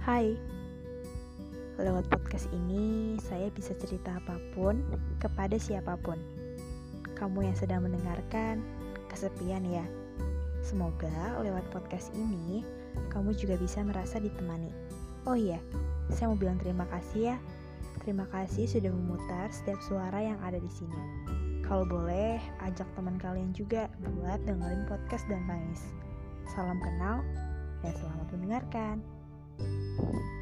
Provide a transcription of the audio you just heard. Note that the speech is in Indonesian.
Hai, lewat podcast ini saya bisa cerita apa pun kepada siapa pun. Kamu yang sedang mendengarkan, kesepian ya. Semoga lewat podcast ini kamu juga bisa merasa ditemani. Oh iya, saya mau bilang terima kasih ya. Terima kasih sudah memutar setiap suara yang ada di sini. Kalau boleh, ajak teman kalian juga buat dengerin podcast dan nangis. Salam kenal dan selamat mendengarkan. Thank you.